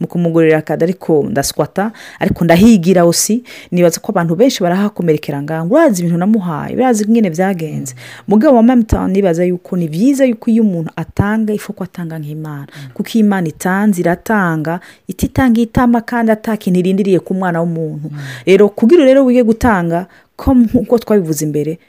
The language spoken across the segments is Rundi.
mu kumugurira akada ariko ndaswata ariko ndahigira osi nibaza ko abantu benshi barahakomerekera ngaho urazi ibintu namuhaye urazi nyine byagenze mm. mugabo wa mamutani nibaza yuko ni byiza yuko iyo umuntu atanga ifu ko atanga nk'imana mm. kuko imana itanze iratanga ititanga itama kandi ataka irindiriye ku mwana w'umuntu rero kubwira rero wige gutanga ko nk'uko twabivuze imbere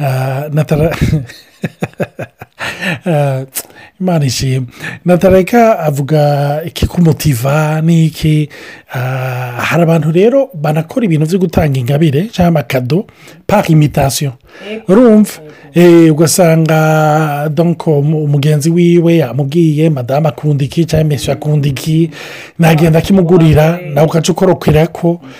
Uh, na teda... uh, manishimye natareka avuga iki kumutiva ni iki ah, hari abantu rero banakora ibintu byo gutanga ingabire cyangwa amakado par imitasiyo urumva eh, ugasanga umugenzi wiwe yamubwiye madamu akunda iki cyangwa mesi akunda iki nagenda akimugurira nawe ukaca ukorokera ko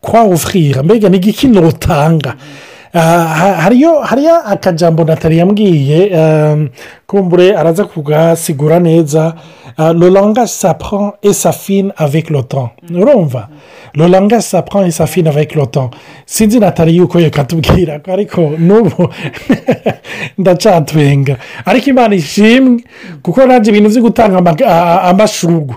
kwa wufurira mbega ni igikintu utanga hariyo hariya akajambo Natari yambwiye ehm, kumbure araza kugasigura neza ah, le langage s'apprend et s'affine avec le temps urumva le langage s'apprend avec l’OTAN. sinzi Natari yuko reka ariko n'ubu ndacatwenga ariko imana ishimwe kuko nanjye ibintu byo gutanga amashugwe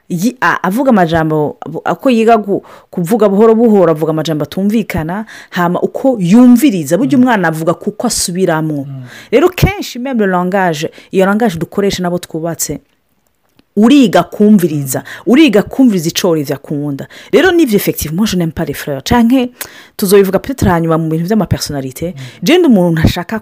avuga amajambo uko yiga kuvuga buhoro buhoro avuga amajambo atumvikana hama uko yumviriza burya hmm. umwana avuga kuko asubiramo hmm. rero kenshi membe rangaje iyo rangaje dukoresha nabo twubatse uriga kumviriza uriga kumviriza icyorezo akunda rero nibyo efekitivu moshoni empare furera cyangwa tuzobivuga peteri hanyuma mu bintu by'amapersonalite genda umuntu ntashaka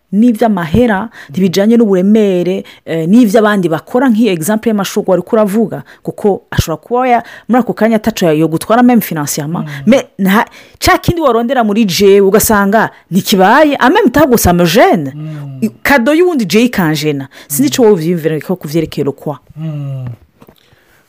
n'iby'amahera ntibijyanye n'uburemere eh, n'iby'abandi bakora nk'iyo egizampu y'amashuri wari kuravuga kuko ashobora kuba muri ako kanya atacu yo gutwara memu finansiyama cya mm. kindi warondera muri jewe ugasanga ntikibaye amemu ah, utagusama jene kado mm. y'ubundi jeyi kanjena sinzi icyo mm. wowe ubyiyumvira ko kubyerekeye rukwa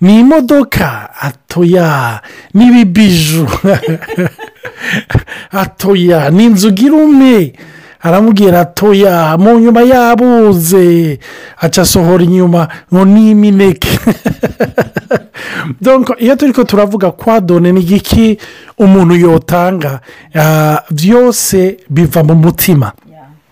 ni imodoka atoya n'ibibiju atoya ni inzu girumwe aramubwira atoya mu nyuma yabuze aca asohora inyuma ngo ni imineke iyo turi ko turavuga kwa done ni igiki umuntu yotanga ah, byose biva mu mutima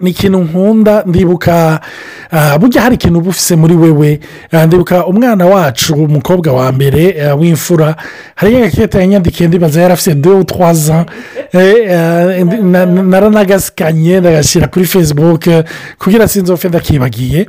ni ikintu nkunda ndibuka ah, burya hari ikintu uba ufise muri wewe ah, ndibuka umwana wacu umukobwa wa mbere ah, w'imfura hari agakarita yanyandikiye ndibaza yari afite do twaza eh, naranagasikanye ndagashyira kuri facebook kugira sinzofe ndakibagiye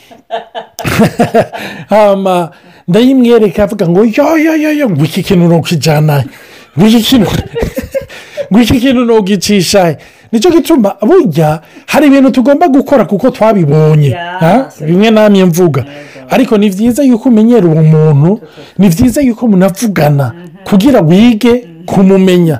ndayimwereka avuga ngo yoyoyoyo ngo iki kintu ngo iki kintu ngo iki kintu ntugicishaye nicyo gituma burya hari ibintu tugomba gukora kuko twabibonye bimwe namwe mvuga ariko ni byiza yuko umenyera uwo muntu ni byiza yuko munavugana mhm. kugira wige mhm. kumumenya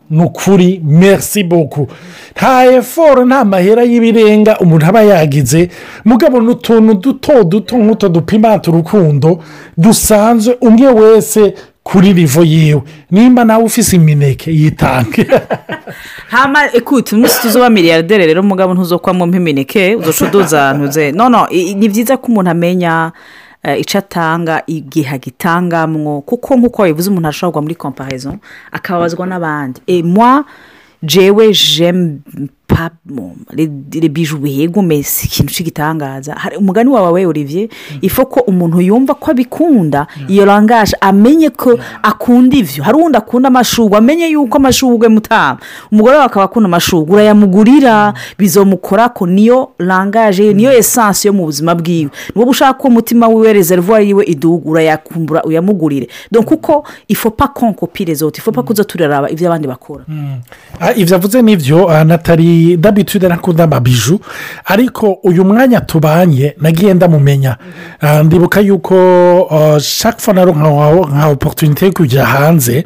ni ukuri merisi boku nta eforo nta mahera y'ibirenga umuntu aba yagize mugabo ni duto duto nk'uto dupima urukundo dusanzwe umwe wese kuri rivo yiwe nimba nawe ufise imineke yitange hama ekuti umunsi tuzuba miliyarderi rero umugabo ntuzokwamo imineke uducuduza ahantu ze noneho ni byiza ko umuntu amenya eh, icyo atanga igihe agitangamwo kuko nk'uko bivuze umuntu ashobora kugwa muri komparizo akababazwa n'abandi emwa jewe jemu rebije ubuye gomesi ikintu cy'igitangaza hari umugani wawe olivier mm-hmm. ifu ko umuntu yumva ko abikunda iyo rangaje amenye ko akunda ibyo hari uwundi akunda amashugwe amenye yuko amashugwe mutanga umugore wawe akaba akunda amashugwe urayamugurira mm-hmm. bizomukora ko niyo rangaje niyo mm-hmm. esansi yo mu buzima bwiwe ni wowe ushaka ko umutima wiwe rezerivwari yiwe idugu urayakumbura uyamugurire dore kuko ifopa konkopire zote ifopa kuzo turaraba ibyo abandi bakora ah, ibyo avuze nibyo ah, natari d'abitude nakunda amabiju ariko uyu mwanya tubanye nagiye ndamumenya mhm. ah, ndibuka yuko shaka ah, na nka oporutunite yo kujya hanze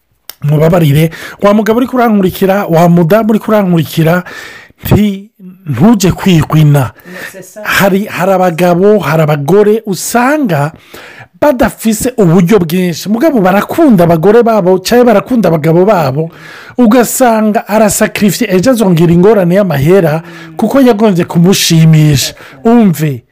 mubabarire wa mugabo uri kurankurikira wa mudamu uri kurankurikira ntujye kwihwina hari abagabo hari abagore usanga badafise uburyo bwinshi mugabo barakunda abagore babo cyangwa barakunda abagabo babo ugasanga arasakirifiye ejo azongera ingorane y'amahera kuko yagombye kumushimisha umve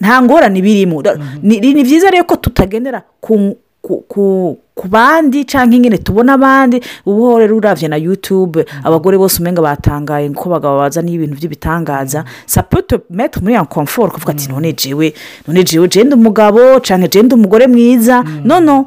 nta ngorane ibirimo ni byiza rero ko tutagendera ku ku bandi cyangwa ingene tubona abandi ubu rero na yutube abagore bose umenya batangaye kuko abagabo bazaniye ibintu by'ibitangaza saputo meti muri ya komforo kuvuga ati mm. none jewe none jewe jenda umugabo cyangwa jenda umugore mwiza nono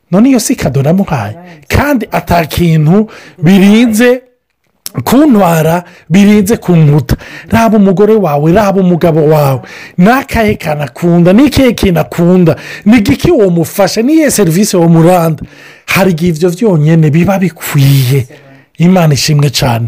none iyo si kado kandi atakintu birinze kuntwara birinze kunkuta raba umugore wawe raba umugabo wawe n'akahe kanakunda n'ikihe kinakunda ni giki uwo mufasha n'iyihe serivisi uwo muranda hari igihe ibyo byonyine biba bikwiye imana ishimwe cyane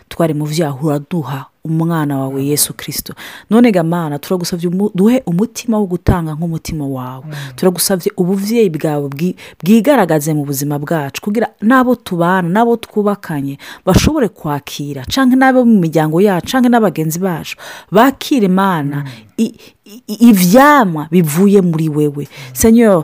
twari mu byaha uraduha umwana wawe yesu kirisito none gamana turagusabye duhe umutima wo gutanga nk'umutima wawe mm. turagusabye ubuvyeyi bwawe bwigaragaze mu buzima bwacu kugira n'abo tubana n'abo twubakanye bashobore kwakira cyangwa n'abo mu miryango yacu cyangwa n'abagenzi bacu bakire imana mm. ibyamwa bivuye muri wewe senyoro